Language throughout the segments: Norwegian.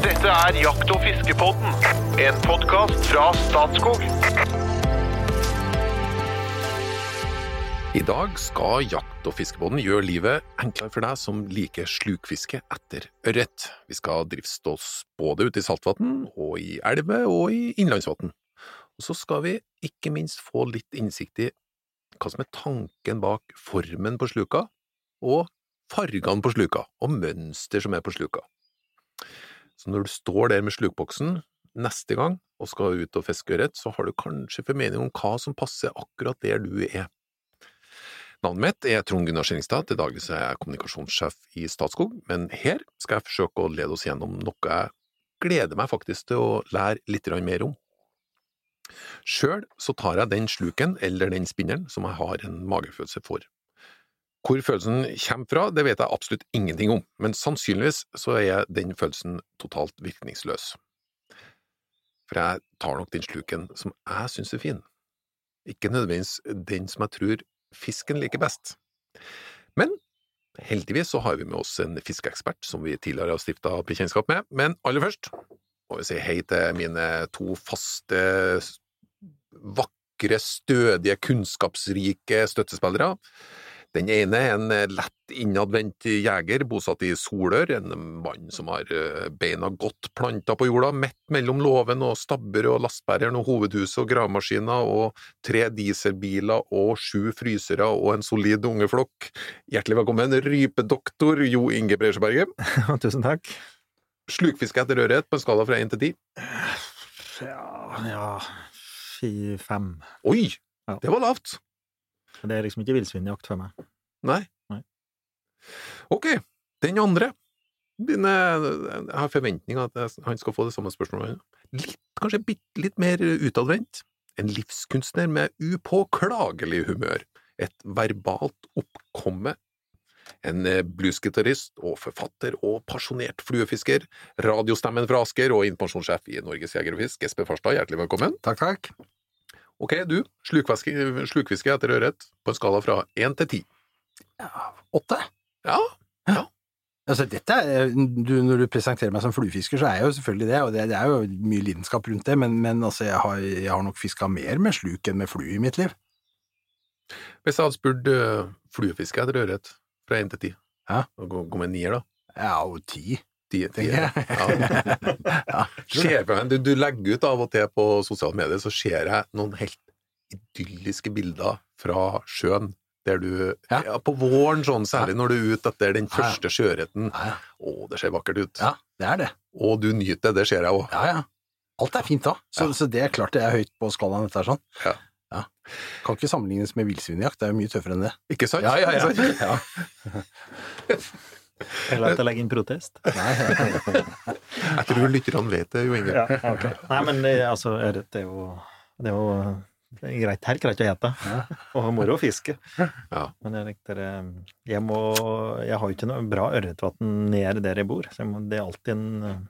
Dette er Jakt- og fiskepodden, en podkast fra Statskog. I dag skal Jakt- og fiskebåten gjøre livet enklere for deg som liker slukfiske etter ørret. Vi skal drifte både ute i saltvann og i elver og i innlandsvann. Og så skal vi ikke minst få litt innsikt i hva som er tanken bak formen på sluka, og fargene på sluka, og mønster som er på sluka. Så når du står der med slukboksen neste gang og skal ut og fiske ørret, så har du kanskje formening om hva som passer akkurat der du er. Navnet mitt er Trond Gunnar Skillingstad, til daglig er jeg kommunikasjonssjef i Statskog, men her skal jeg forsøke å lede oss gjennom noe jeg gleder meg faktisk til å lære litt mer om. Sjøl så tar jeg den sluken eller den spinneren som jeg har en magefølelse for. Hvor følelsen kommer fra, det vet jeg absolutt ingenting om, men sannsynligvis så er den følelsen totalt virkningsløs. For jeg tar nok den sluken som jeg syns er fin, ikke nødvendigvis den som jeg tror fisken liker best. Men heldigvis så har vi med oss en fiskeekspert som vi tidligere har stifta bekjentskap med, men aller først må vi si hei til mine to faste, vakre, stødige, kunnskapsrike støttespillere. Den ene er en lett innadvendt jeger bosatt i Solør, en mann som har beina godt planta på jorda, midt mellom låven og stabber og lastebæreren og hovedhuset og gravemaskiner og tre dieselbiler og sju frysere og en solid ungeflokk. Hjertelig velkommen, rypedoktor Jo Inge Breisberget. Tusen takk. Slukfiske etter ørret på en skala fra én til ti? Ja, ja fire-fem. Oi! Ja. Det var lavt. Det er liksom ikke villsvinjakt for meg. Nei. Nei. Ok, den andre. Dine, jeg har forventninger at jeg- han skal få det samme spørsmålet. Litt, kanskje bitte litt mer utadvendt. En livskunstner med upåklagelig humør. Et verbalt oppkomme. En eh, bluesgitarist og forfatter og pasjonert fluefisker. Radiostemmen fra Asker og informasjonssjef i Norges Jeger og Fisk, Espen Farstad, hjertelig velkommen. Takk, takk. Ok, du, slukfiske, etter ørret på en skala fra én til ti. Åtte. Ja, ja. Altså, dette er, du, når du presenterer meg som fluefisker, så er jeg jo selvfølgelig det, og det, det er jo mye lidenskap rundt det, men, men altså, jeg har, jeg har nok fiska mer med sluk enn med flue i mitt liv. Hvis jeg hadde spurt uh, fluefiske etter ørret fra én til ti, Ja. gå, gå med nier, da? Ja, og ti, Ti tenker. Ja. ja. Du, du legger ut av og til på sosiale medier, så ser jeg noen helt idylliske bilder fra sjøen. Der du, ja. På våren sånn, særlig når du er ute etter den første sjøørreten. Å, det ser vakkert ut. ja, det er det. Og du nyter det, det ser jeg òg. Ja, ja. Alt er fint da, så, så det er klart det er høyt på skalaen dette er sånn. Ja. Ja. Kan ikke sammenlignes med villsvinjakt, det er jo mye tøffere enn det. Ikke sant? Ja, ja, ja. Ja. Er det jeg å legge inn protest? Nei, Jeg tror lytterne vet det, Jo Inge. Ja, okay. Nei, men det, altså, ørret er jo Det er jo det er greit, helt greit å gjete, og moro å fiske. Ja. Men jeg, likte jeg, må, jeg har jo ikke noe bra ørretvann nede der jeg bor, så jeg må, det er alltid en eh,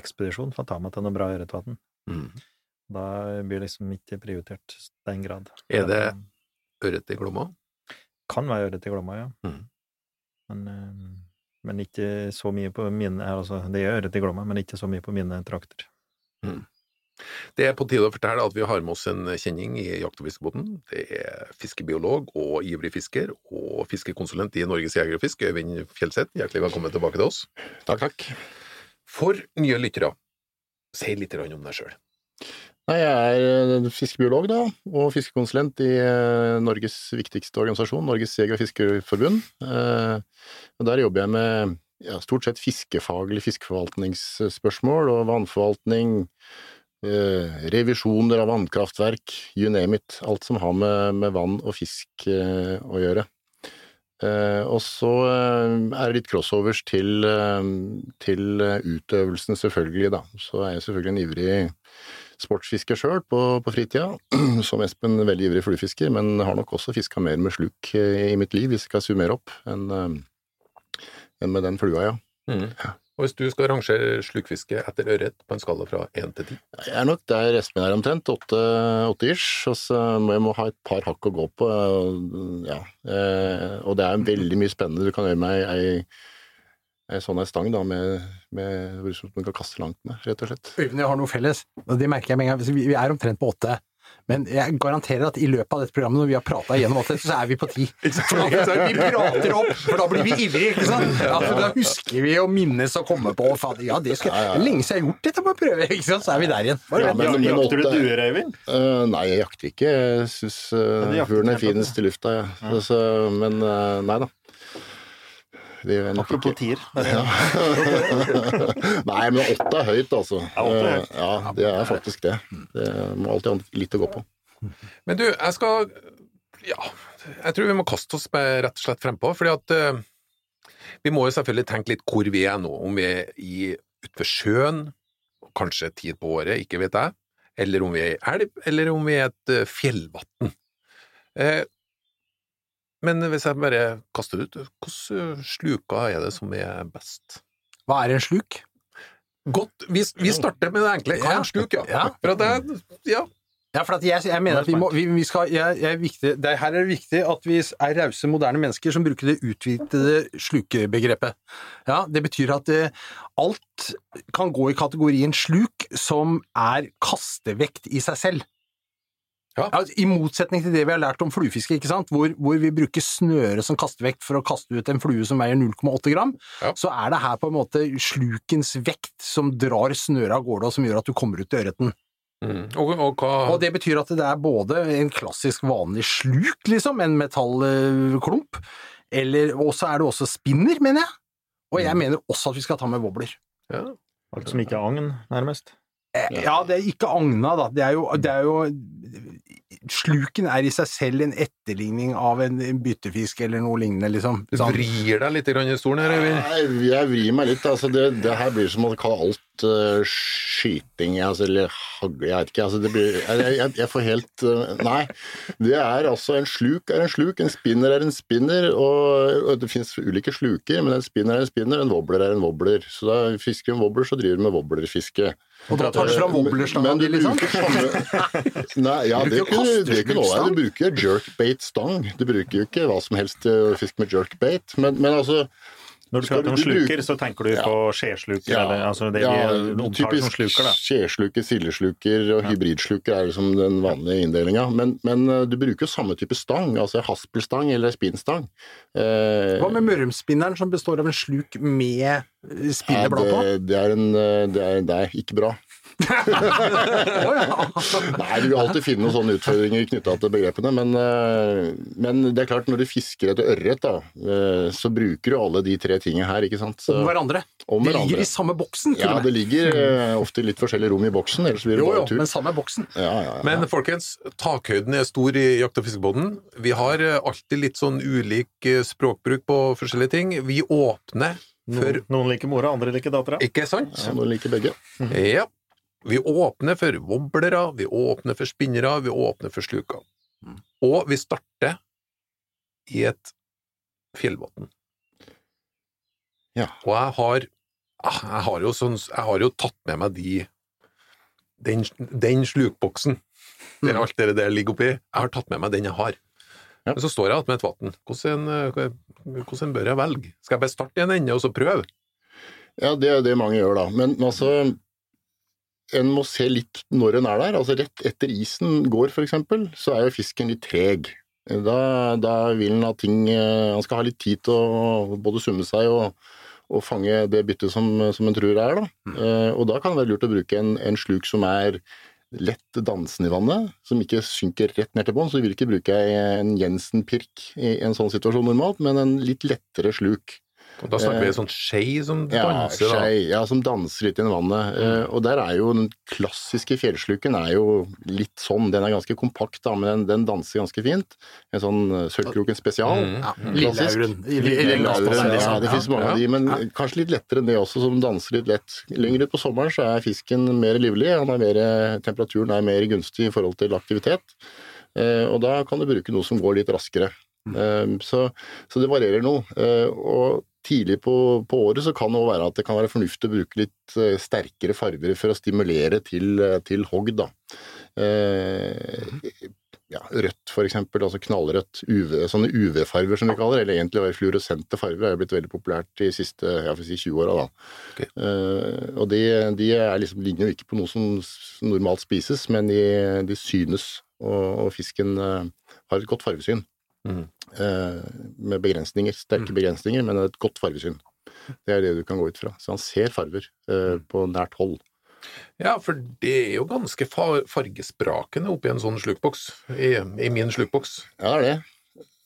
ekspedisjon for å ta meg til noe bra ørretvann. Mm. Da blir liksom ikke prioritert den grad. Er det ørret i Glomma? Kan være ørret i Glomma, ja. Mm. Men, eh, men ikke så mye på mine altså, Det gjør ørret til Glomma, men ikke så mye på mine trakter. Det er på tide å fortelle at vi har med oss en kjenning i Jakt- og fiskebåten. Det er fiskebiolog og ivrig fisker og fiskekonsulent i Norges Jeger og Fisk, Øyvind Fjelseth. Hjertelig velkommen tilbake til oss. Takk, takk. For nye lyttere, si litt om deg sjøl. Nei, jeg er eh, fiskebiolog, da, og fiskekonsulent i eh, Norges viktigste organisasjon, Norges Jeger- og Fiskerforbund. Eh, og Der jobber jeg med ja, stort sett fiskefaglig fiskeforvaltningsspørsmål og vannforvaltning, revisjoner av vannkraftverk, you name it. Alt som har med, med vann og fisk å gjøre. Og så er det litt crossovers til, til utøvelsen, selvfølgelig, da. Så er jeg selvfølgelig en ivrig sportsfisker sjøl på, på fritida. Som Espen, veldig ivrig fluefisker, men har nok også fiska mer med sluk eh, i mitt liv, hvis jeg skal summere opp, enn en med den flua, ja. Og hvis du skal rangere slukfiske etter ørret på en skala fra én til ti? Jeg er nok der Espen er omtrent, åtte, ish, og så må jeg må ha et par hakk å gå på, ja. Eh, Og det er veldig mye spennende du kan gjøre med ei sånn ei stang da, med, med som man kan kaste langt med, rett og slett. Øyvind og jeg har noe felles, og det merker jeg med en gang. Vi vi er omtrent på åtte. Men jeg garanterer at i løpet av dette programmet, når vi har prata igjennom alt dette, så er vi på ti. For da, vi prater opp, for da blir vi ivrige, ikke sant? Ja, for da husker vi å minnes og komme på fader, ja, det skal er lenge siden jeg har gjort dette, bare jeg prøve, ikke sant? Så er vi der igjen. Ja, men- men Jakter du duer, Øyvind? Uh, nei, jeg jakter ikke. Jeg syns uh, fuglen er finest i lufta, ja. Altså, men uh, nei da. Det gjør jeg nok Apropos ikke. tier. Nei, men åtte er høyt, altså. Ja, er høyt. Eh, ja, det er faktisk det. Det må alltid ha litt å gå på. Men du, jeg skal Ja, jeg tror vi må kaste oss med rett og slett frempå, fordi at eh, vi må jo selvfølgelig tenke litt hvor vi er nå. Om vi er i utfor sjøen, kanskje tid på året, ikke vet jeg, eller om vi er i elv, eller om vi er et uh, fjellvann. Eh, men hvis jeg bare kaster det ut, hvilke sluker er det som er best? Hva er en sluk? Godt, vi, vi starter med det enkle. Hva er en sluk, ja? Ja. For at det, ja. Ja, for jeg, jeg mener at vi må vi, vi skal, jeg, jeg viktig, det, Her er det viktig at vi er rause, moderne mennesker som bruker det utvidede slukebegrepet. Ja, Det betyr at det, alt kan gå i kategorien sluk som er kastevekt i seg selv. Ja. Altså, I motsetning til det vi har lært om fluefiske, ikke sant? Hvor, hvor vi bruker snøre som kastevekt for å kaste ut en flue som veier 0,8 gram, Ja. så er det her på en måte slukens vekt som drar snøret av gårde, og som gjør at du kommer ut til ørreten. Mm. Og, og hva Og det betyr at det er både en klassisk vanlig sluk, liksom, en metallklump, eller og så er det også spinner, mener jeg. Og jeg mener også at vi skal ta med wobbler. ja. Alt som ikke er agn, nærmest. Ja, det er ikke agna, da. Det er jo, det er jo Sluken er i seg selv en etterligning av en byttefisk eller noe lignende, liksom. Du Sånn. vrir deg litt i stolen her, Øyvind. Nei, jeg vrir meg litt. Altså det, det her blir som å kalle alt uh, skyting, altså, eller hagle, jeg vet ikke. Altså det blir, jeg, jeg, jeg får helt uh, Nei. Det er altså En sluk er en sluk, en spinner er en spinner, og, og det finnes ulike sluker, men en spinner er en spinner, en wobbler er en wobbler. Så da fisker du en wobbler, så driver du med wobblerfiske. Og da tar du fram wobblerstanga di, liksom? samme Nei, ja, det er kunne, det kunne også være. Du bruker jerkbait-stang. Du bruker jo ikke hva som helst fisk å fiske med jerkbait. Men, men altså Når du Skal prater om sluker, bruke- så tenker du Ja. på skjesluker, eller altså det ja, typisk sluker, da. skjesluker, sildesluker og hybridsluker er liksom den vanlige inndelinga. Men, men eh, du bruker jo samme type stang, altså haspelstang eller spinnstang. Eh, Hva med mørumspinneren som består av en sluk med eh, ja, spinneblad på? det, det er en eh, det er, det er ikke bra. Nei, du vil alltid finne noen sånne utfordringer knytta til begrepene, men, eh, men det er klart, når du fisker etter ørret, da, eh, så bruker du alle de tre tingene her, ikke sant? Så, Om hverandre. om De hverandre. ligger i samme boksen, Ja, det ligger ofte ofte litt forskjellige rom i boksen, ellers blir det Jo, bare jo, men samme boksen. Ja, ja, ja. Men folkens, takhøyden er stor i jakt- og fiskebåten. Vi har eh, alltid litt sånn ulik eh, språkbruk på forskjellige ting. Vi åpner for Noen, noen liker mora, andre liker dattera. Ikke sant? ja, noen liker begge. Ja. Vi åpner for wobblere, vi åpner for spinnere, vi åpner for sluker. Og vi starter i et fjellbunn. Ja. Og jeg har, ah, jeg har jo sånn, jeg har jo tatt med meg de den, den slukboksen der alt det der ligger oppi. Jeg har tatt med meg den jeg har. Ja. Men så står jeg med et vann. Hvordan, eh, hvordan bør jeg velge? Skal jeg bare starte i en ende og så prøve? Ja, det er det mange gjør, da. Men altså En må se litt når en er der. Altså Rett etter isen går, eksempel, så er jo fisken litt treg. Da, da vil han ha ting eh, Han skal ha litt tid til å både summe seg og, og fange det byttet som, som en tror det er. Da. Eh, og da kan det være lurt å bruke en, en sluk som er lett dansende i vannet, som ikke synker rett ned til bånn. Så du vil ikke bruke en Jensen-pirk i en sånn situasjon normalt, men en litt lettere sluk. Og da snakker vi en sånn skei som Ja, danser, da. skjei, ja, som danser litt i vannet. Eh, og der er jo den klassiske fjellsluken er jo litt sånn. Den er ganske kompakt, da, men den, den danser ganske fint. En sånn uh, Sølvkroken spesial. Mm. Ja, Klassisk. Lillehauren, ja, liksom. det finnes mange Ja. av de, men kanskje litt lettere enn det også, som danser litt lett. Lenger ut på sommeren så er fisken mer livlig, han er mer, temperaturen er mer gunstig i forhold til aktivitet. Eh, og da kan du bruke noe som går litt raskere. Eh, så, så det varierer noe. Eh, og tidlig på, på året så kan det være at det kan være fornuftig å bruke litt eh, sterkere farger for å stimulere til, eh, til hogg, da. Eh, ja, rødt, for eksempel, altså knallrødt, UV, sånne UV-farger som vi kaller det, eller egentlig fluorescente farger, er blitt veldig populært de siste jeg får si 20 åra. da. Ok. Eh, og de, de er liksom, ligner jo ikke på noe som normalt spises, men de, de synes, og, og fisken uh, har et godt fargesyn. Mhm. Eh, med begrensninger, sterke begrensninger, men et godt fargesyn. Det er det du kan gå ut fra. Så han ser farger eh, på nært hold. Ja, for det er jo ganske fa- fargesprakende oppi en sånn slukboks, i, i min slukboks. Ja, det er det.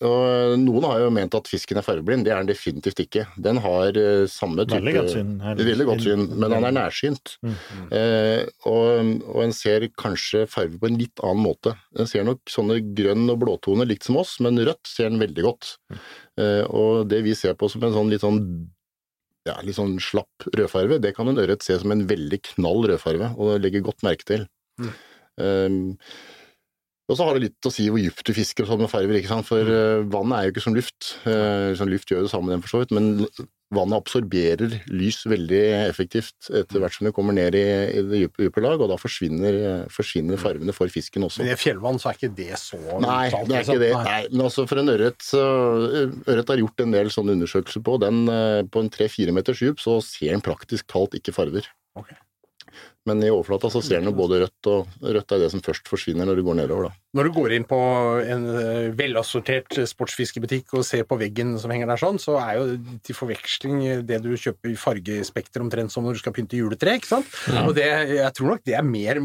Og noen har jo ment at fisken er fargeblind. Det er den definitivt ikke. Den har eh, samme type Veldig godt syn. Veldig godt syn, men han er nærsynt. Mm. Eh, og, og en ser kanskje farge på en litt annen måte. En ser nok sånne grønn- og blåtoner likt som oss, men rødt ser den veldig godt. Eh, og det vi ser på som en sånn litt sånn ja, litt sånn slapp rødfarve, det kan en ørret se som en veldig knall rødfarve, og legge godt merke til. Um, og så har det litt å si hvor dypt du fisker og sånn med farger, ikke sant? for mm. vannet er jo ikke som luft. Sånn luft gjør det samme, den for så vidt, men vannet absorberer lys veldig effektivt etter hvert som det kommer ned i, i det dype, dype lag, og da forsvinner, eh, forsvinner farvene for fisken også. Men i fjellvann så er ikke det så Nei, uttalt, det er ikke det. Nei. Men altså for en ørret Ørret har gjort en del sånne undersøkelser på. Den eh, på en tre-fire meters dyp så ser den praktisk talt ikke farger. Ok. Men i overflata så ser en jo både rødt, og rødt er det som først forsvinner når du går nedover, da. Når du går inn på en eh, velassortert sportsfiskebutikk og ser på veggen som henger der sånn, så er jo til forveksling det du kjøper i fargespekter omtrent som når du skal pynte juletre, ikke sant? Og det, jeg tror nok det er mer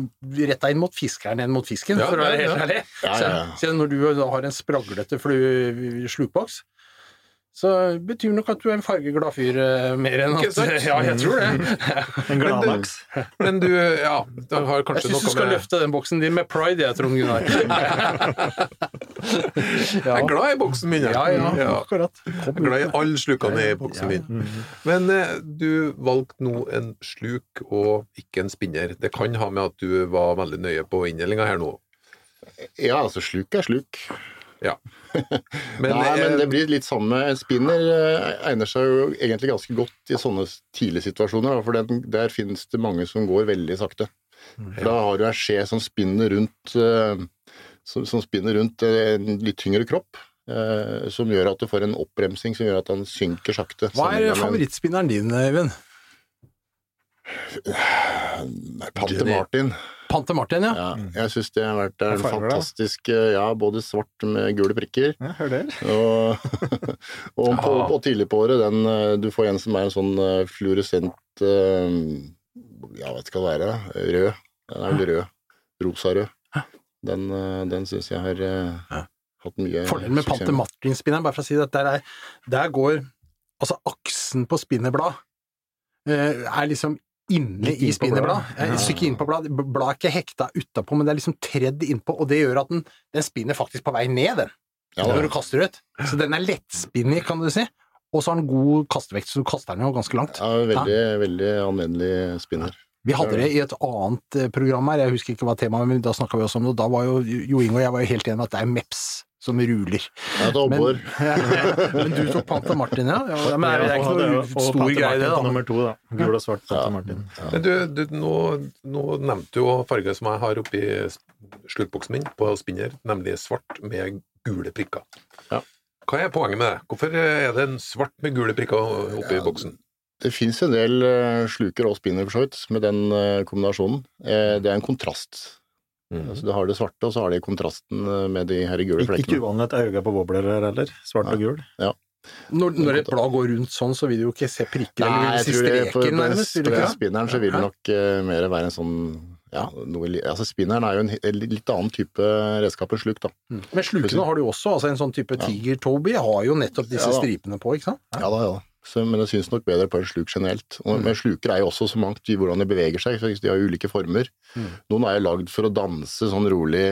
retta inn mot fiskeren enn mot fisken, Ja, for å være helt ærlig. Ja, ja, ja. Så, så når du har en spraglete slukboks, så betyr nok at du er en fargeglad fyr eh, mer enn at? Ja, jeg tror det. En gladlaks. Men du, ja, du har Jeg kanskje syns du skal med løfte den boksen din med pride, jeg, Trond Gunnar. Jeg er glad i boksen min, jeg. Ja, ja, akkurat. Jeg er glad i alle slukene i boksen min. Men eh, du valgte nå en sluk og ikke en spinner. Det kan ha med at du var veldig nøye på inndelinga her nå. Ja, altså sluk er sluk. Ja. Men, Nei, men eh, det blir litt samme. Spinner eh, egner seg jo egentlig ganske godt i sånne tidlige situasjoner, for den, der finnes det mange som går veldig sakte. For Da har du en skje som spinner rundt, eh, som, som spinner rundt en litt tyngre kropp. eh, Som gjør at du får en oppbremsing som gjør at han synker sakte. Hva er favorittspinneren din, Eivind? Pante Martin. Pante Martin, ja. Ja, jeg syns det har vært en fantastisk eh, Ja, både svart med gule prikker. Ja, hør der. Og, og på, på tidlig på året, den eh, Du får en som er en sånn fluorescent Ja, vet ikke hva det er. Rød. Den er vel rød. Rosarød. Den, eh, den syns jeg har eh, hatt mye Fordelen med Pante Martin-spinneren, bare for å si det, at der, er, der går altså aksen på spinnerblad eh, er liksom inne i spinnerbladet. Et stykke inn bladet. Bladet er ikke hekta utapå, men det er liksom tredd innpå, og det gjør at den, den spinner faktisk på vei ned, den, Ja, når du kaster ut. Så den er lettspinnig, kan du si. Og så har den god kastevekt, så du kaster den jo ganske langt. ja, veldig, veldig anvendelig spinner. Vi hadde det i et annet eh, program her, jeg husker ikke hva temaet men da snakka vi også om det, og da var jo Jo Inge og jeg var jo helt enige om at det er Meps som ruler. Ja, det er Men, ja, men du tok Panta Martin, ja? ja men det er ikke noe stor greie, det, da? nummer to, da. Gul og svart Panta Martin. Men du, du nå, nå nevnte du jo farger som jeg har oppi sluttboksen min på spinner, nemlig svart med gule prikker. Ja. Hva er poenget med det? Hvorfor er det en svart med gule prikker oppi boksen? Det fins en del eh, sluker og spinner for så vidt med den eh, kombinasjonen. Eh, Det er en kontrast. Mm. Altså, du har det svarte, og så har de kontrasten med de her gule flekkene. ikke uvanlig at øyet på wobbler her heller. Svart og gul. Når, når et blad går rundt sånn, så vil du jo ikke se prikker, Nei, eller vil jeg du på, streker, nærmest? Vil du spinneren så vil det nok uh, mer være en sånn ja, noe, altså Spinneren er jo en litt annen type redskap enn sluk, da. Mm. Men slukene har du jo også, altså en sånn type tiger-toby har jo nettopp disse Ja stripene på, ikke sant? Ja da, ja da. Så, men det synes nok bedre på en sluk generelt. Mm. Men sluker er jo også så mangt i hvordan de beveger seg, de har jo ulike former. Mm. Noen er jo lagd for å danse sånn rolig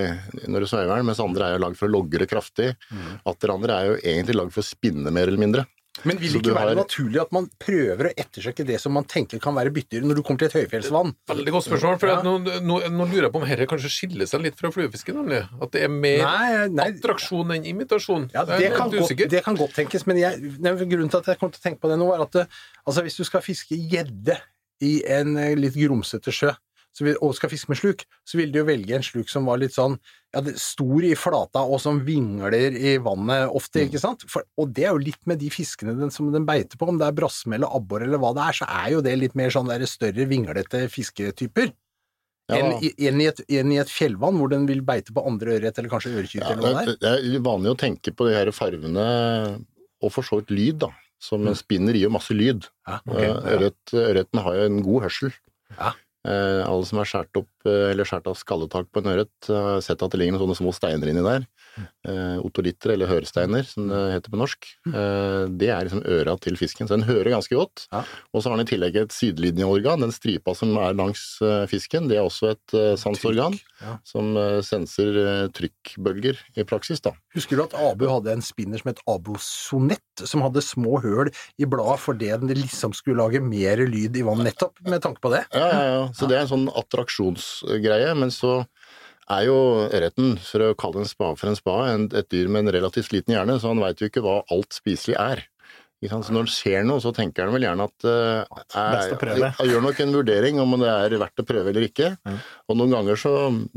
når du sveiver den, mens andre er jo lagd for å logre kraftig. Mm. Atter andre er jo egentlig lagd for å spinne mer eller mindre. Men vil det ikke være har- naturlig at man prøver å ettersøke det som man tenker kan være byttedyr når du kommer til et høyfjellsvann? Veldig godt spørsmål, for Ja. nå, nå, nå lurer jeg på om dette kanskje skiller seg litt fra fluefiske, nemlig. At det er mer Nei, nei. attraksjon enn imitasjon. Ja, det kan, godt, det kan godt tenkes, men jeg, nei, grunnen til at jeg kom til å tenke på det nå, er at altså, hvis du skal fiske gjedde i en eh, litt grumsete sjø, vil, og skal fiske med sluk, så vil de jo velge en sluk som var litt sånn ja, stor i flata og som vingler i vannet ofte, ikke sant? For, og det er jo litt med de fiskene den, som den beiter på, om det er brassme eller abbor eller hva det er, så er jo det litt mer sånn der større vinglete fisketyper. Ja. Enn, i- i et, i et fjellvann hvor den vil beite på andre ørret eller kanskje ørekyte Ja, eller noe det er. det, er vanlig å tenke på de her farvene, og for så vidt lyd, da. Som Mm. en spinner gir jo masse lyd. Ja, okay, Ørret, ørreten har jo en god hørsel. Ja. Eh, alle som er skåret opp eller skåret av skalletak på en ørret, har sett at det ligger noen sånne små steiner inni der. Eh, otolitter, eller høresteiner, som det heter på norsk. Eh, det er liksom øra til fisken, så den hører ganske godt. Ja. Og så har den i tillegg et sidelinjeorgan. Den stripa som er langs eh, fisken, det er også et eh, sansorgan som eh, senser eh, trykkbølger i praksis, da. Husker du at Abu hadde en spinner som het Abu Sonett, som hadde små høl i bladet fordi den liksom skulle lage mer lyd i vann, nettopp med tanke på det? Ja, ja, ja. Så det er en sånn attraksjonsgreie. Men så er jo ørreten, for å kalle en spade for en spade, et dyr med en relativt liten hjerne, så han veit jo ikke hva alt spiselig er. Så når han ser noe, så tenker han vel gjerne at uh, Best. Han gjør nok en vurdering om det er verdt å prøve eller ikke. Mm. Og noen ganger, så,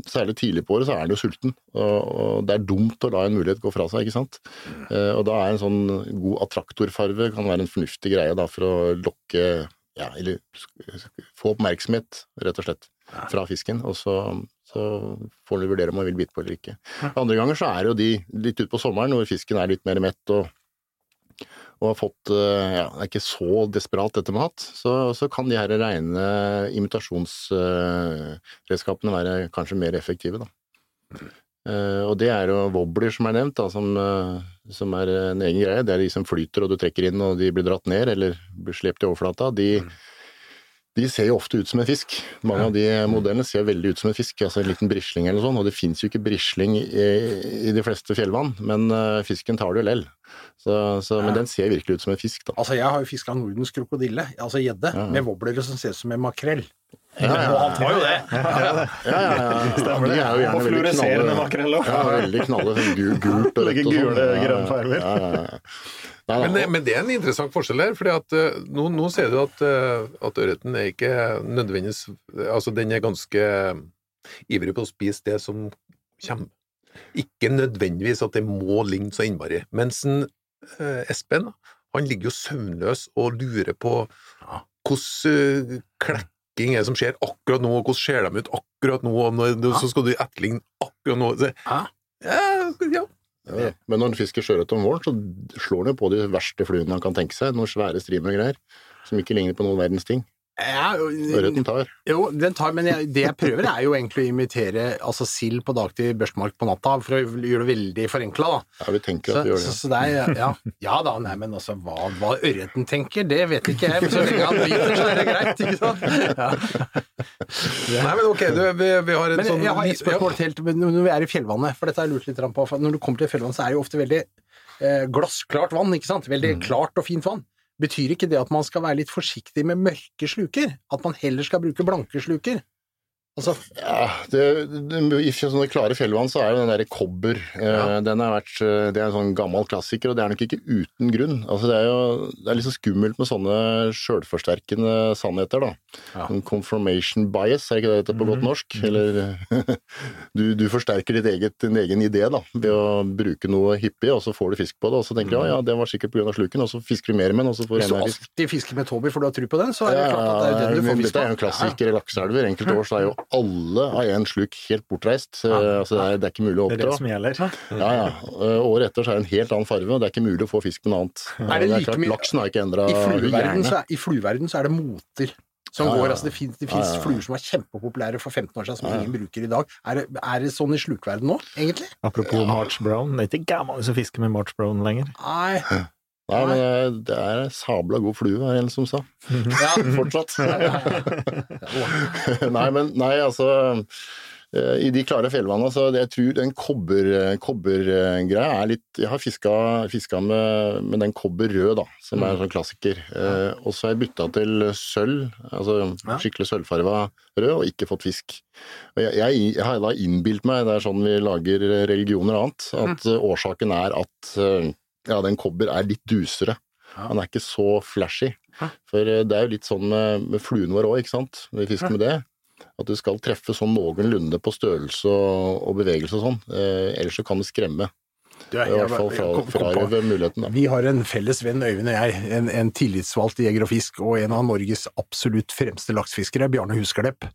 særlig tidlig på året, så er han jo sulten. Og, og det er dumt å la en mulighet gå fra seg, ikke sant. Eh, og da er en sånn god attraktorfarve kan være en fornuftig greie da, for å lokke ja, eller få oppmerksomhet, rett og slett, fra fisken. Og så, så får du vurdere om man vil bite på eller ikke. Andre ganger så er jo de litt utpå sommeren, hvor fisken er litt mer mett og, og har fått ja, ja, er ikke så desperat etter mat, så, så kan de her rene imitasjonsredskapene være kanskje mer effektive, da. Uh, og det er jo wobbler som er nevnt, da, som, uh, som er en egen greie. Det er de som flyter og du trekker inn og de blir dratt ned eller blir slept i overflata. De, de ser jo ofte ut som en fisk. Mange av de modellene ser veldig ut som en fisk, altså en liten brisling eller sånn, og det fins jo ikke brisling i, i de fleste fjellvann, men uh, fisken tar det jo lell. Så, så, men den ser virkelig ut som en fisk, da. Altså, jeg har jo fiska Nordens krokodille, altså gjedde, Ja, ja. med wobblere som ser ut som en makrell. Ja, han tar jo det! Ja, ja, ja. Stemmer det. Og fluoreserende makrell også. Ja, veldig knalle, sånn gul, gult og rødt Legger og sånn. gule, Ja, ja, grønne farger. Men, men det er en interessant forskjell her, fordi at eh, nå, nå ser du at, uh, at ørreten er ikke nødvendigvis Altså, den er ganske ivrig på å spise det som kommer. Ikke nødvendigvis at det må ligne så innmari. Mens en, uh, Espen, han ligger jo søvnløs og lurer på hvordan uh, klekking er det som skjer akkurat nå, og hvordan ser de ut akkurat nå, og når, så skal du etterligne akkurat nå. Så, Ja. ja, ja. Men når han fisker sjøørret om våren, så slår han jo på de verste fluene han kan tenke seg. Noen svære strimer og greier. Som ikke ligner på noen verdens ting. Ja, Ørreten tar. jo, den tar, men jeg, det jeg prøver er jo egentlig å imitere altså sild på dagtid, børstmark på natta, for å gjøre det veldig forenkla, da. Ja, vi tenker Så, at vi gjør så, det. så det er, ja, ja da, nei, men altså, hva, hva ørreten tenker, det vet ikke jeg, men så lenge han biter, så er det greit, ikke sant? Ja. Nei, men ok, du, vi, vi har en Men sånn jeg har et spørsmål til når vi er i fjellvannet, for dette har jeg lurt litt på. For når du kommer til fjellvannet, så er det jo ofte veldig eh, glassklart vann, ikke sant? Veldig klart og fint vann. Betyr ikke det at man skal være litt forsiktig med mørke sluker? At man heller skal bruke blanke sluker? Altså, Ja, det, I sånne klare fjellvann så er jo den derre kobber Ja. den har vært, eh, Det er en sånn gammel klassiker, og det er nok ikke uten grunn. Altså Det er jo det er litt så skummelt med sånne sjølforsterkende sannheter, da. Ja. Sånn confirmation bias, er ikke det dette på godt norsk? Eller du, du forsterker ditt eget, din egen idé da, ved å bruke noe hyppig, og så får du fisk på det, og så tenker du ja, ja, det var sikkert pga. sluken, og så fisker du mer med den, og så får du hvis du enda fisk. alltid fisker med Toby, for du har tro på den, så er det klart at det er den du får fisk på. Dette er jo en klassiker i lakseelver. Enkelte år så er jo alle av én sluk helt bortreist. Eh, Altså det, er, det er ikke mulig å Det er det som gjelder. Ja, ja. Eh, Året etter så er det en helt annen farve, og det er ikke mulig å få fisk med noe annet. Er det er like klart, mye- Laksen har ikke endra hjerne. så, er- I flueverden så er det moter som Ja, ja, går. altså Det fins Ja, ja, ja. fluer som var kjempepopulære for 15 år siden, som Ja, ja. ingen bruker i dag. Er det, er det sånn i slukverden nå, egentlig? Apropos March Brown, det er ikke gammel som fisker med March Brown lenger. Nei. Nei, men det- det er sabla god flue, var det en som sa. Ja. Fortsatt. nei, men nei, altså eh, I de klare fjellvannene, så jeg tror den kobbergreia kobber, er litt Jeg har fiska, fiska med, med den kobber rød, da, som er en sånn klassiker. Eh, og så har jeg bytta til sølv, altså Ja. skikkelig sølvfarga rød, og ikke fått fisk. Og jeg, jeg, jeg har da innbilt meg, det er sånn vi lager religioner og annet, at eh, årsaken er at eh, ja, den kobber er litt dusere. Han er ikke så flashy. For eh, det er jo litt sånn med, med fluene våre òg, ikke sant. Vi fisker med det. At du skal treffe sånn noenlunde på størrelse og, og bevegelse og sånn. Eh, ellers så kan det skremme. I hvert fall fra, frarøve muligheten, da. Vi har en felles venn, Øyvind og jeg, en, en tillitsvalgt i Jeger og Fisk, og en av Norges absolutt fremste laksefiskere, Bjarne Husklepp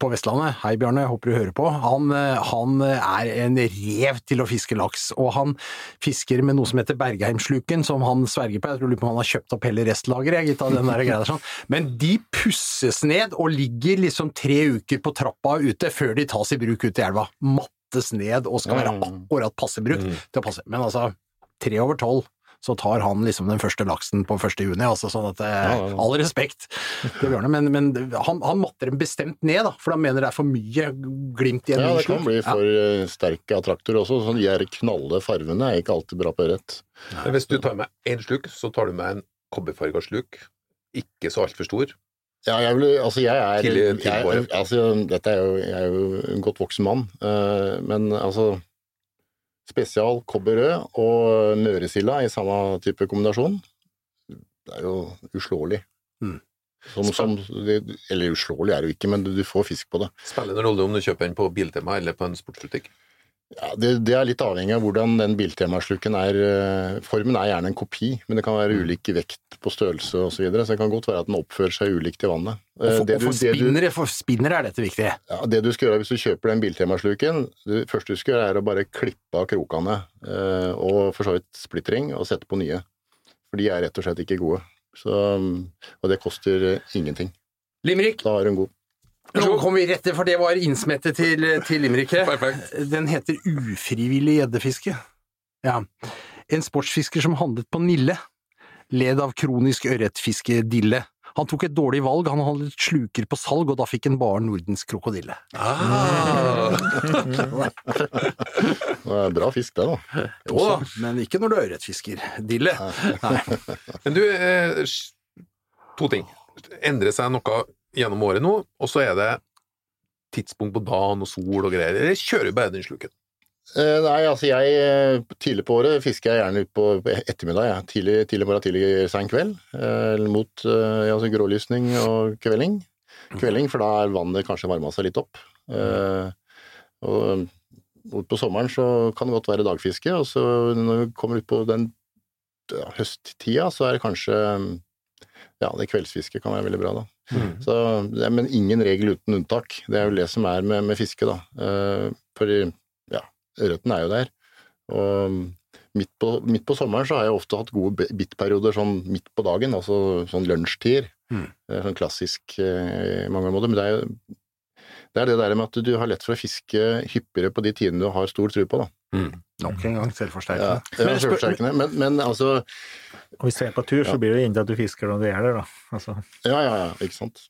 på Vestlandet. Hei Bjarne, håper du hører på. Han, han er en rev til å fiske laks, og han fisker med noe som heter Bergheimsluken, som han sverger på. Jeg tror lurer på om han har kjøpt opp hele restlageret, gitt av den der greia der sånn. Men de pusses ned og ligger liksom tre uker på trappa ute før de tas i bruk ut i elva. Mattes ned og skal være Mm. akkurat passe brukt til å passe. Men altså, tre over tolv, så tar han liksom den første laksen på 1. juni, altså sånn at eh, Ja, ja, ja. All respekt til Bjørne, men, men han, han matter dem bestemt ned, da, for han mener det er for mye glimt i en Ja, det kan bli for ja. sterke attraktorer også. Sånn de her knalle farvene er ikke alltid bra på ørret. Hvis du tar med én sluk, så tar du med en kobberfarga sluk. Ikke så altfor stor. Ja, jeg vil, altså jeg er, Tidlig- jeg, altså, dette er jo, jeg er jo en godt voksen mann, eh, men altså Spesial kobberrød og møresilda i samme type kombinasjon, det er jo uslåelig. Mm. Som, som, eller uslåelig er det jo ikke, men du, du får fisk på det. Spiller det rolle om du kjøper den på Biltema eller på en sportsbutikk? Ja, det, det er litt avhengig av hvordan den biltemasluken er. eh, Formen er gjerne en kopi, men det kan være Mm. ulik vekt på størrelse osv. Så, videre, så det kan godt være at den oppfører seg ulikt i vannet. Og Eh, for, det og du- for, du- for spinnere er dette viktig. Ja, Det du skal gjøre hvis du kjøper den biltemasluken, det første du skal gjøre er å bare klippe av krokene eh, og for så vidt splittring og sette på nye. For de er rett og slett ikke gode. Så, og det koster eh, ingenting. Limerick, Da du en god. Nå kommer vi rett til, for det var innsmettet til, til limericket. Den heter ufrivillig gjeddefiske. Ja. En sportsfisker som handlet på Nille, led av kronisk ørretfiskedille. Han tok et dårlig valg, han handlet sluker på salg, og da fikk han bare Nordens krokodille. Ah. Det er bra fisk, det, da. Jo da, men ikke når du er ørretfisker. Dille. Nei. Men du, eh, to ting. Endrer seg noe gjennom året nå, og så er det tidspunkt på dagen og sol og greier. Eller kjører du bare den sluken? Eh, nei, altså jeg eh, Tidlig på året fisker jeg gjerne ut på ettermiddag. Ja. Tidlig, tidlig morgen, tidlig sein kveld. Eh, mot eh, altså grålysning og kvelding. Kvelding, for da er vannet kanskje varma seg litt opp. Eh, og på sommeren så kan det godt være dagfiske, og så når vi kommer ut på den ja, høsttida, så er det kanskje Ja, det kveldsfisket kan være veldig bra, da. Så, det er, men ingen regel uten unntak. Det er jo det som er med, med fiske, da. Uh, for ja, ørreten er jo der. Og midt på, midt på sommeren så har jeg ofte hatt gode bi- bittperioder sånn midt på dagen, altså sånn lunsjtider. Mm. Er sånn klassisk eh, i mange måter. Men det er jo det er det der med at du har lett for å fiske hyppigere på de tidene du har stor tro på, da. Nok en gang Ja, selvforsterkende. ja, Men selvforsterkende. men, men altså Og hvis du er på tur, så blir det inntil at du fisker når du er der, da. Altså, Ja, ja, ja, ikke sant.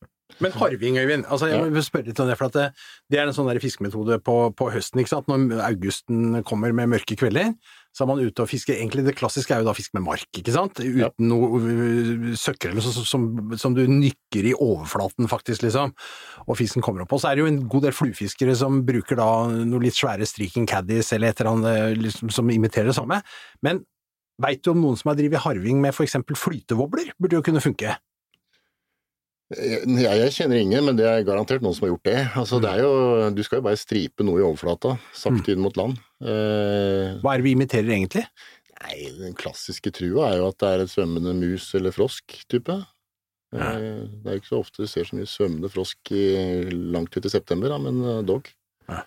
Men harving, Øyvind. Altså, jeg vil spørre litt om det, for at det, det er en sånn fiskemetode på, på høsten. ikke sant? Når augusten kommer med mørke kvelder, så er man ute og fisker. Egentlig det klassiske er jo da fisk med mark, ikke sant? Uten Ja. noe øh, søkker eller sånn som, som, du nykker i overflaten, faktisk, liksom. Og fisken kommer opp. Og så er det jo en god del fluefiskere som bruker da noe litt svære striking caddies eller et eller annet liksom, som imiterer det samme. Men veit du om noen som har drevet harving med for eksempel flytevobler? Burde jo kunne funke. Jeg, jeg kjenner ingen, men det er garantert noen som har gjort det. Altså, det er jo, du skal jo bare stripe noe i overflata, sakte inn mot land. Eh, Hva er det vi imiterer egentlig? nei, den klassiske trua er jo at det er et svømmende mus eller frosk-type. Eh, det er jo ikke så ofte du ser så mye svømmende frosk i, langt ut i september, da, men eh, dog. Ja.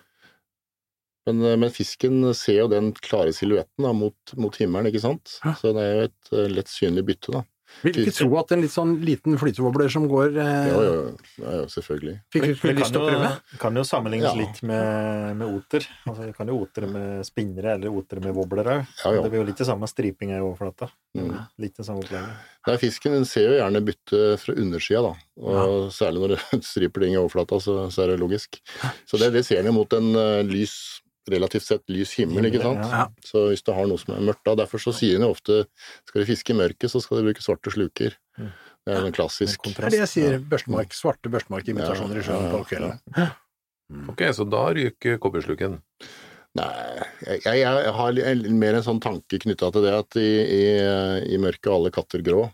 Men, eh, men fisken ser jo den klare silhuetten mot, mot himmelen, ikke sant? Ja. Så det er jo et eh, lett synlig bytte, da. Vil ikke tro at en litt sånn liten flytevobler som går eh, Ja, jo, ja, ja, selvfølgelig. Fikk du lyst til å prøve? kan jo sammenlignes Ja. litt med, med oter. Altså, vi kan jo otere med spinnere eller otere med wobbler òg. Ja, ja. Det blir jo litt det samme stripinga i overflata. Mm. Litt det samme opplegget. Nei, fisken den ser jo gjerne bytte fra undersida, da. Og særlig når det striper ting i overflata, så, så er det logisk. Så det, det ser den jo mot en uh, lys, relativt sett lys himmel, ikke sant. Ja. Så hvis du har noe som er mørkt da, derfor så sier de jo ofte skal du fiske i mørket, så skal du bruke svarte sluker. Mm. Det er en klassisk Det er det jeg sier. Børstemark, svarte børstemarkimitasjoner i sjøen på kvelden. Ok, så da ryker kobbersluken. Nei, jeg, jeg, jeg har mer en sånn tanke knytta til det at i, i, i mørket er alle katter grå.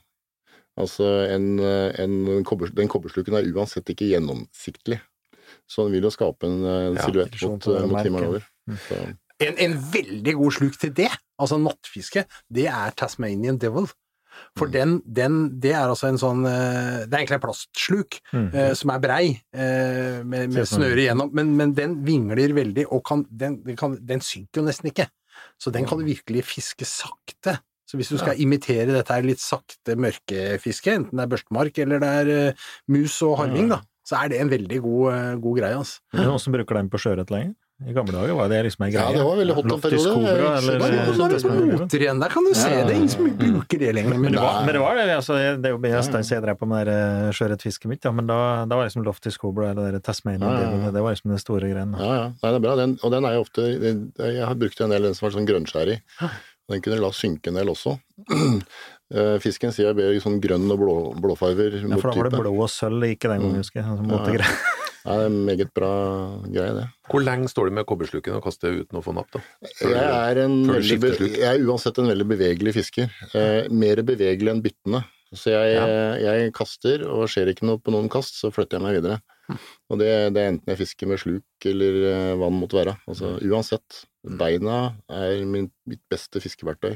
Altså, en, en den kobbersluken er uansett ikke gjennomsiktlig. Så den vil jo skape en, en Ja, silhuett mot, mot himmelen over. Mm. En, en veldig god sluk til det, altså nattfiske, det er Tasmanian Devil. For Mm. den, den, det er altså en sånn eh, Det er egentlig en plastsluk Mm. eh, som er brei, eh, med, med snøre igjennom, men, men den vingler veldig, og kan, den, den, kan, den synker jo nesten ikke. Så den kan du virkelig fiske sakte. Så hvis du skal imitere dette her litt sakte mørkefiske, enten det er børstemark eller det er uh, mus og harving, da, så er det en veldig god, god greie, altså. Er det noen som bruker den på sjøørret lenger? I gamle dager var det liksom ei Ja, det var veldig hot en periode. Cobra, eller er det var er det Tasmanian Devil. moter igjen, der kan du se Ja, det. Ingen som bruker det lenger. Men det var, men det, var det, altså, det er jo Beastans jeg drev på med sjøørretfisket mitt, ja, men da, da var liksom Loftus Cobra eller det Tasmania Ja, ja. Det var liksom den store greien. ja, ja. Nei, det er bra. Den, og den er jo ofte den- Jeg har brukt en del den som var sånn grønnskjærig. Den kunne la synke en del også. Eh, Fisken sier jeg ber i sånn grønn og blå, blåfarver. Ja, for da var det blå og sølv ikke den gangen, Mm. husker jeg. Altså, Ja, det er en meget bra greie, det. Hvor lenge står du med kobbersluken og kaster uten å få napp, da? Før Jeg er, en veldig, jeg er uansett en veldig bevegelig fisker. Eh, mer bevegelig enn byttende. Så jeg, ja. jeg kaster, og skjer ikke noe på noen kast, så flytter jeg meg videre. Og det, det er enten jeg fisker med sluk eller eh, det måtte være. Altså uansett. Beina er min, mitt beste fiskeverktøy.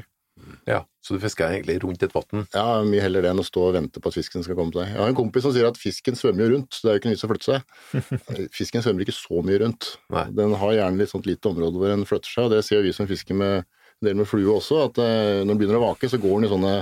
Ja, så du fisker egentlig rundt et vann? Ja, mye heller det enn å stå og vente på at fisken skal komme til deg. Jeg har en kompis som sier at fisken svømmer jo rundt, så det er jo ikke noe vits å flytte seg. Fisken svømmer ikke så mye rundt. Nei. Den har gjerne litt sånt lite område hvor den flytter seg, og det ser vi som fisker med en del med flue også, at eh, når den begynner å vake, så går den i sånne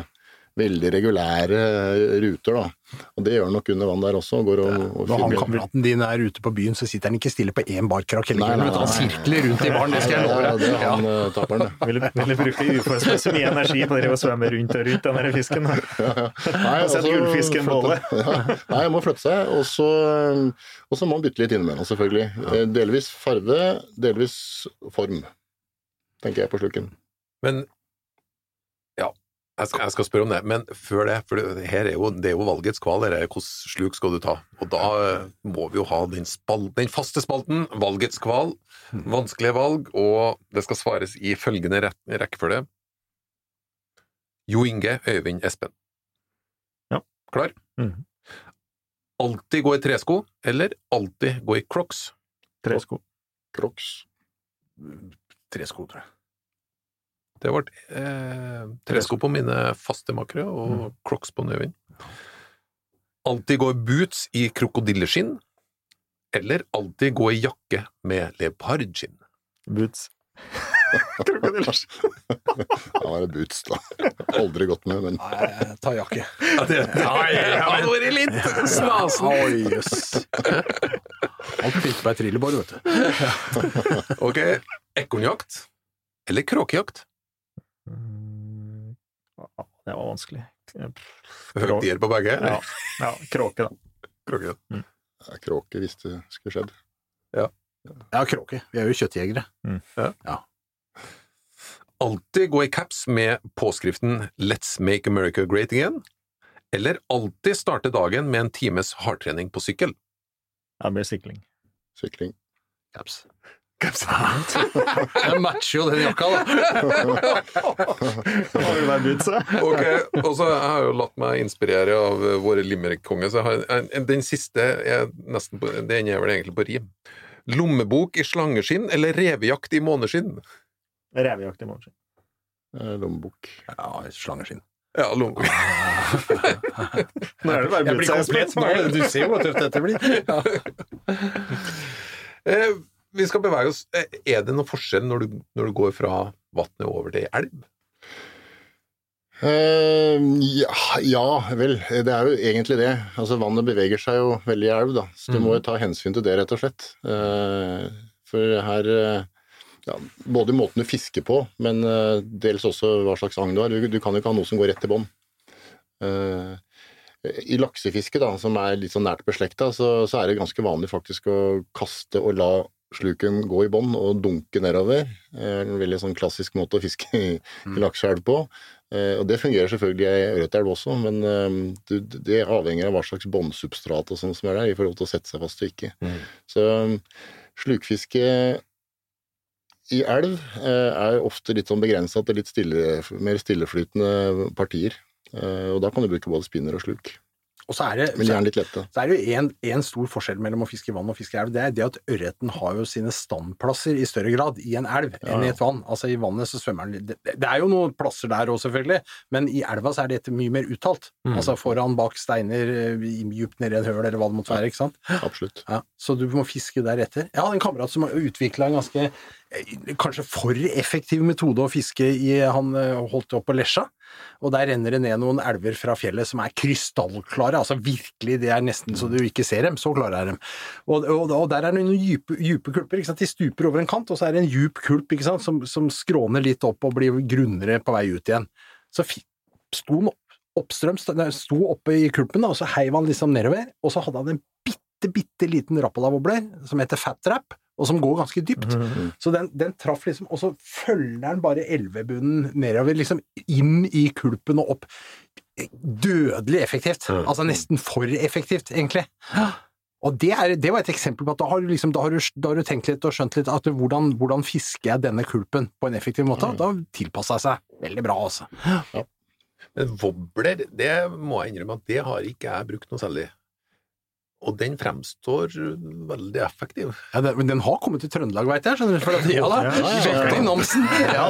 veldig regulære eh, ruter, da. Og det gjør han nok under vann der også. og Går og, og Når han kameraten din er ute på byen, så sitter han ikke stille på én barkrakk hele Nei, kvelden. nei. Han nei. sirkler rundt i baren, det skal jeg love Ja, det er han eh, taperen, det. Ville, ville bruke uforholdsmessig mye energi på å svømme rundt og rundt den der fisken. da. Nei, Og sett altså, gullfisken bolle. Ja. Nei, han må flytte seg, og så, må han bytte litt innimellom, selvfølgelig. Ja. Delvis farve, delvis form, tenker jeg på slukken. Men ja, jeg skal, jeg skal spørre om det, men før det, for det, her er jo, det er jo valgets kval, hvilken sluk skal du ta? Og da eh, må vi jo ha den, spal, den faste spalten, valgets kval, vanskelige valg, og det skal svares i følgende rek rekkefølge. Jo Inge, Øyvind, Espen. Ja. Klar? Mhm. Alltid gå i tresko, eller alltid gå i crocs? Tresko. Crocs. Tresko, tror jeg. Det ble eh, tresko på mine faste makre og crocs på Nøvin. Alltid gå i boots i krokodilleskinn, eller alltid gå i jakke med leopardskinn. Boots. Krokodilleskinn. Da var det boots, da. Aldri gått med, men Nei, ta jakke. Ja, det hadde vært litt snasen! Oi, jøss. Alt fint på ei trillebår, vet du. Ok, ekornjakt eller kråkejakt? Mm, ja, Det var vanskelig. Høyt tier på begge? Ja, ja kråke, da. Kråke, ja, kråke hvis det skulle skjedd. Ja, kråke. Vi er jo kjøttjegere. Alltid gå i caps med påskriften Let's make America great again, eller alltid starte dagen med en times hardtrening på sykkel? Ja, det blir sykling. Sykling. Caps. Jeg matcher jo den jakka, da. Være. Ok, og så Jeg har jo latt meg inspirere av eh, våre limerick-konger, så jeg har en, en, den siste er nesten på, den er vel egentlig på rim. Lommebok i slangeskinn eller revejakt i måneskinn? Revejakt i morgen. Eh, Lommebok. Ja, slangeskinn. Ja, lommebok. Nå er det bare å blir boots. komplett. Du ser jo hvor tøft dette blir. Eh, vi skal bevege oss. Eh, Er det noen forskjell når du, når du går fra vannet over til elv? Uh, ja, ja, vel. Det er jo egentlig det. Altså, vannet beveger seg jo veldig i elv, da. Så du må jo ta hensyn til det, rett og slett. Uh, for her ja, Både måten du fisker på, men uh, dels også hva slags agn du har. Du, du kan jo ikke ha noe som går rett til bånn. I laksefiske, da, som er litt sånn nært beslekta, så, så er det ganske vanlig faktisk å kaste og la sluken gå i bånn og dunke nedover. Eh, En veldig sånn klassisk måte å fiske i, i lakseelv på. Eh, og Det fungerer selvfølgelig i ørretelv også, men eh, det avhenger av hva slags båndsubstrat og sånn som er der, i forhold til å sette seg fast og ikke. Mm. Så um, slukfiske i elv er ofte litt sånn begrensa til litt stille, mer stilleflytende partier. Og da kan du bruke både spinner og sluk. Og så er det, Men gjerne litt lette. så er det jo en, stor forskjell mellom å fiske i vann og fiske i elv. Det er det at ørreten har jo sine standplasser i større grad i en elv enn i et vann. Altså i vannet så svømmer den det, det er jo noen plasser der òg, selvfølgelig, men i elva så er dette mye mer uttalt. Altså foran, bak steiner, dypt djupt nedi en høl, eller hva det måtte være. ikke sant? Absolutt. Ja, så du må fiske deretter. Jeg hadde en kamerat som utvikla en ganske eh, kanskje for effektiv metode å fiske i. Han eh, holdt opp på Lesja, og der renner det ned noen elver fra fjellet som er krystallklare. Altså virkelig, det er nesten så du ikke ser dem. Så klare er de. Og, og, og der er det noen dype, dype kulper. De stuper over en kant, og så er det en djup kulp? Som, som skråner litt opp og blir grunnere på vei ut igjen. Så sto han opp, oppstrøms, sto oppe i kulpen, og så heiv han liksom nedover, og så hadde han en bitte, bitte liten rappelavobbler som heter fat trap, og som går ganske dypt. Så den, den traff liksom, og så følger den bare elvebunnen nedover, liksom inn i kulpen og opp. Dødelig effektivt. Altså nesten for effektivt, egentlig. Og det, er, det var et eksempel på at da har du, liksom, da har du, da har du tenkt litt og skjønt litt at hvordan, hvordan fisker jeg denne kulpen på en effektiv måte. Da tilpassa jeg seg veldig bra, altså. Men wobbler, det må jeg innrømme at det har ikke jeg brukt noe særlig. Og den fremstår veldig effektiv. Ja, det, men den har kommet til Trøndelag, veit jeg. skjønner du? For at, ja da, Ja, ja, ja. Veldig Namsen. Ja,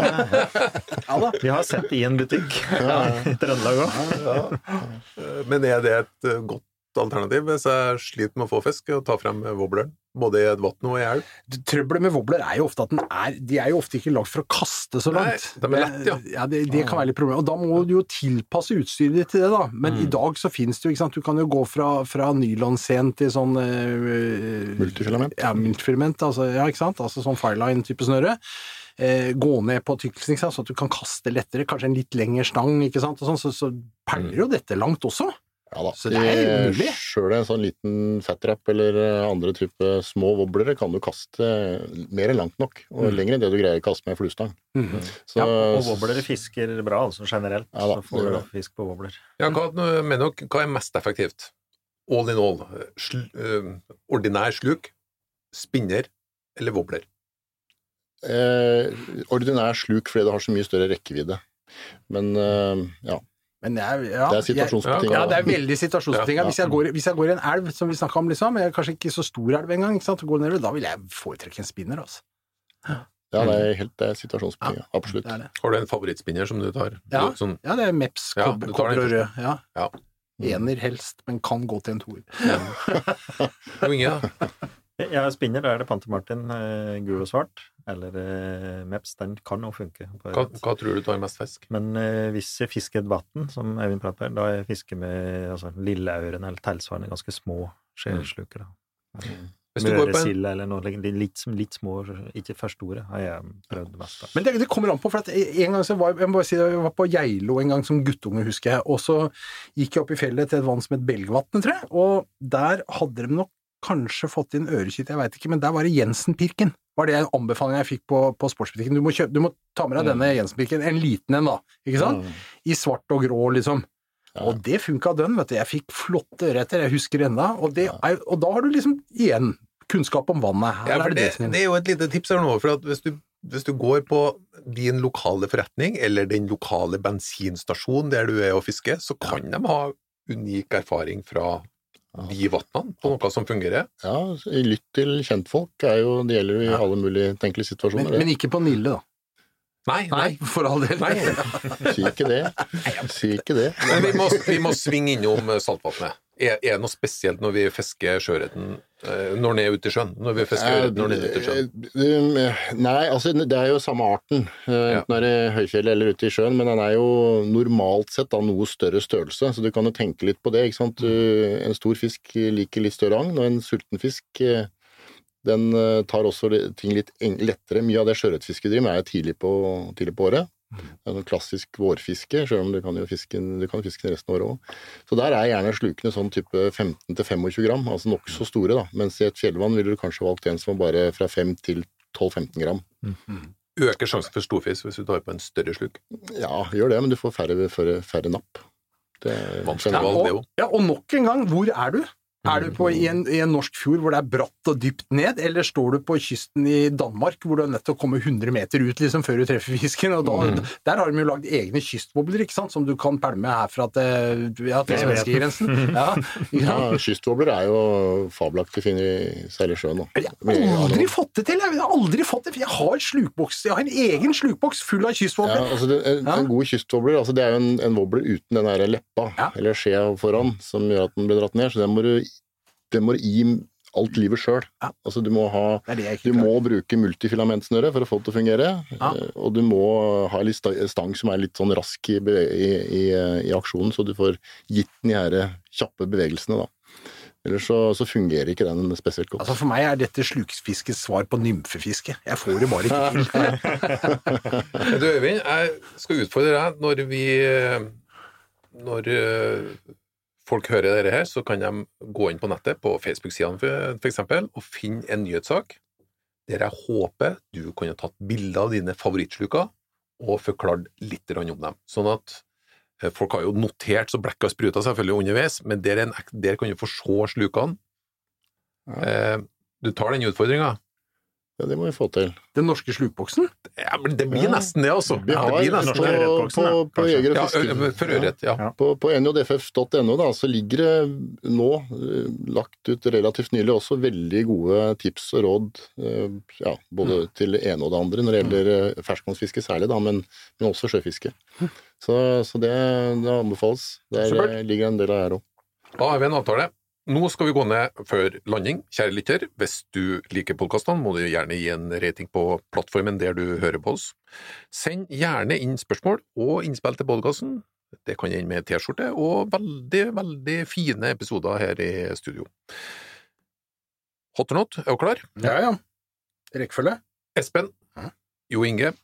ja da. Vi har sett det i en butikk i Trøndelag òg. Men er det et eh, godt alternativ hvis jeg sliter med å få fisk, å ta frem wobbleren? Både i et vann og i elv? Trøbbelet med wobbler er jo ofte at den er De er jo ofte ikke lagd for å kaste så langt. Nei, de er lett, ja. ja det, det kan være litt problem. Og da må du jo tilpasse utstyret ditt til det, da. Men Mm. i dag så finnes det jo, ikke sant. Du kan jo gå fra, fra nylonscen til sånn eh, Multifilament. Ja, multifilament. Altså, ja, ikke sant. Altså sånn fireline-type snøre. Eh, gå ned på tykkelsen, så at du kan kaste lettere. Kanskje en litt lengre stang, ikke sant. Og sånn, så, så perler jo dette langt også. Ja da. Så det er mulig. Sjøl en sånn liten fatrap eller eh, andre type små wobblere kan du kaste mer enn langt nok, og Mm. lenger enn det du greier å kaste med fluestang. Mm. Så, Ja, og wobblere fisker bra, altså generelt. Ja da, så får du da fisk på wobbler. Ja, hva, mener dere, hva er mest effektivt? All in all. Sl uh, ordinær sluk, spinner eller wobbler? eh, ordinær sluk fordi det har så mye større rekkevidde. Men uh, ja, jeg, ja, det er jeg, situasjonsbetinget. ja, det er veldig situasjonsbetinget. Ja, ja. Hvis, jeg går- hvis jeg går i en elv, som vi snakka om, liksom, jeg er kanskje ikke så stor elv engang, ikke sant, går nedover, da vil jeg foretrekke en spinner, altså. Ja, det er helt det er situasjonsbetinget. Absolutt. Det det. Har du en favorittspinner som du tar? Ja. Du, sånn, Ja, det er Meps, Ja, kobber, ja, kobber og rød. Ja. Ja. Ener helst, men kan gå til en toer. Ja. Inge, da? Jeg spinner, da er det Panter-Martin, gul og svart. Eller eh, Meps, den kan jo funke. Hva, hva tror du tar mest fisk? Men eh, hvis jeg fisker et vann, som Eivind prater da jeg fisker med altså, lilleauren eller tilsvarende ganske små skjellsluker. da. Hvis du går på en Møresild eller noe litt, litt, litt små, ikke for store, har jeg prøvd mest av. Men det, det kommer an på, for at en gang så var jeg, må bare si, jeg var på Geilo en gang som guttunge, husker jeg, og så gikk jeg opp i fjellet til et vann som het Belgvatnet, tror jeg, og der hadde de nok kanskje fått inn ørekitt, jeg veit ikke, men der var det Jensen-pirken. Var det en anbefaling jeg fikk på, på sportsbutikken. Du må, kjøpe, du må ta med deg denne Jensen-pirken, en liten en da, ikke sant? I svart og grå, liksom. Ja. Og det funka dønn, vet du. Jeg fikk flotte ørreter, jeg husker ennå. Og, det er- og da har du liksom igjen kunnskap om vannet. Her Ja, er for det det, det det er jo et lite tips her nå. for at hvis du, hvis du går på din lokale forretning, eller den lokale bensinstasjonen der du er og fisker, så kan de ha unik erfaring fra de vattnene på noe som fungerer. Ja, lytt til kjentfolk er jo, det gjelder jo i alle mulige tenkelige situasjoner. men ikke på Nille, da. Nei, nei. for all del. nei. Si ikke det. Si ikke det. Men vi må, vi må svinge innom saltvannet. Er, er det noe spesielt når vi fisker sjøørreten eh, når den er ute i sjøen? Når vi fisker ørret når den er ute i sjøen? Eh, Nei, altså det er jo samme arten, enten Ja. det er i høyfjellet eller ute i sjøen, men den er jo normalt sett av noe større størrelse, så du kan jo tenke litt på det. ikke sant? En stor fisk liker litt større agn, og en sulten fisk eh, den eh, tar også ting litt lettere. Mye av det sjøørretfisket driver med er tidlig på, tidlig på året. Det er noe klassisk vårfiske, selv om du kan jo fiske, den- du kan fiske resten av året òg. Så der er gjerne slukene sånn type 15-25 gram, altså nokså store, da. Mens i et fjellvann ville du kanskje valgt en som var bare fra 5 til 12-15 gram. Øker sjansen for storfisk hvis du tar på en større sluk. Ja, gjør det, men du får færre, færre, færre napp. Det er Vanskelig Ja, og, òg. ja, og nok en gang, hvor er du? Er du på, i, en, i en norsk fjord hvor det er bratt og dypt ned, eller står du på kysten i Danmark hvor du er nødt til å komme 100 meter ut liksom, før du treffer fisken? og da, Der har de jo lagd egne kystbobler ikke sant, som du kan pælme herfra til, ja, til svenskegrensen. Ja, Ja, kystbobler er jo fabelaktig fine i særlig sjøen. da. Jeg har aldri fått det til! Jeg har aldri fått det, for jeg har slukboks. Jeg har en egen slukboks full av Ja, kystvobler. altså en, Ja. en god kystvobler altså det er jo en, en wobbler uten den der leppa, Ja. eller skjea foran, som gjør at den blir dratt ned. Så den må du, den må du gi alt livet sjøl. Ja. Altså, du må ha Det det Du må bruke multifilamentsnøre for å få det til å fungere, Ja. eh, og du må ha litt stang som er litt sånn rask i, i, i, i aksjonen, så du får gitt den de her kjappe bevegelsene, da. Ellers så, så fungerer ikke den spesielt godt. Altså For meg er dette slukfiskets svar på nymfefiske. Jeg får det bare ikke til. Du Øyvind, jeg skal utfordre deg når vi Når eh, folk hører dette her, så kan de gå inn på nettet, på Facebook-sidene f.eks., og finne en nyhetssak der jeg håper du kunne tatt bilder av dine favorittsluker og forklart litt om dem. Sånn at eh, folk har jo notert så blekka spruta selvfølgelig underveis, men der, er en, der kan du få se slukene. Ja. du tar den utfordringa. Ja, det må vi få til. Den norske slukboksen? Ja, men det blir Ja. nesten det, altså. Vi det har blir nesten norske det. ørretboksen, på, ja, på. Jeger og Fiske. For ørret, ja. Ja. På, på njff.no da, så ligger det nå eh, lagt ut relativt nylig også veldig gode tips og råd, eh, ja, både til det ene og det andre når det gjelder eh, ferskvannsfiske særlig, da, men, men også sjøfiske. Så, så det, det anbefales. Der Supert. eh, ligger en del av her òg. Da har vi en avtale. Nå skal vi gå ned før landing. Kjære lytter, hvis du liker podkastene, må du gjerne gi en rating på plattformen der du hører på oss. Send gjerne inn spørsmål og innspill til podkasten. Det kan ende med T-skjorte og veldig, veldig fine episoder her i studio. Hot or not, er du klar? Ja, ja. Rekkefølge? Espen, Jo Inge,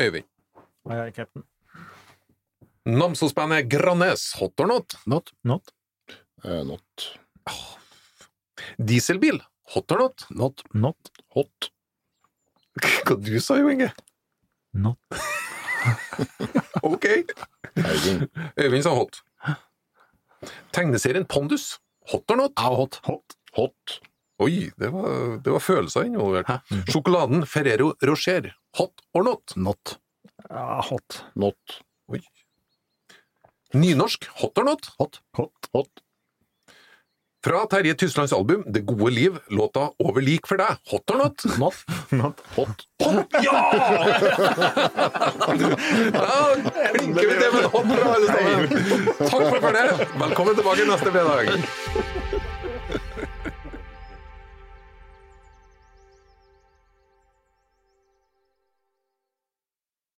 Øyvind. Og jeg er cap'n. Namsos-bandet Grannes, hot or not? Not. Not. Eh, not Dieselbil, hot or not? Not. Not. hot. Hva du sa, Jo Inge? Not. Ok. Øyvind sa hot. Tegneserien Pondus, hot or not? Ja, hot. Hot. Hot. Oi, det var, det var følelser involvert. Sjokoladen Ferrero Rocher, hot or not? Not. Ja, hot. Not. Oi. Nynorsk, hot or not? Hot. Hot. Hot. Fra Terje Tyslands album Det gode liv, låta Over lik for deg, hot or not? Not. Not. Hot. Hot, ja! Da klinker vi til med en hot fra alle sammen. Takk for det. Velkommen tilbake neste fredag.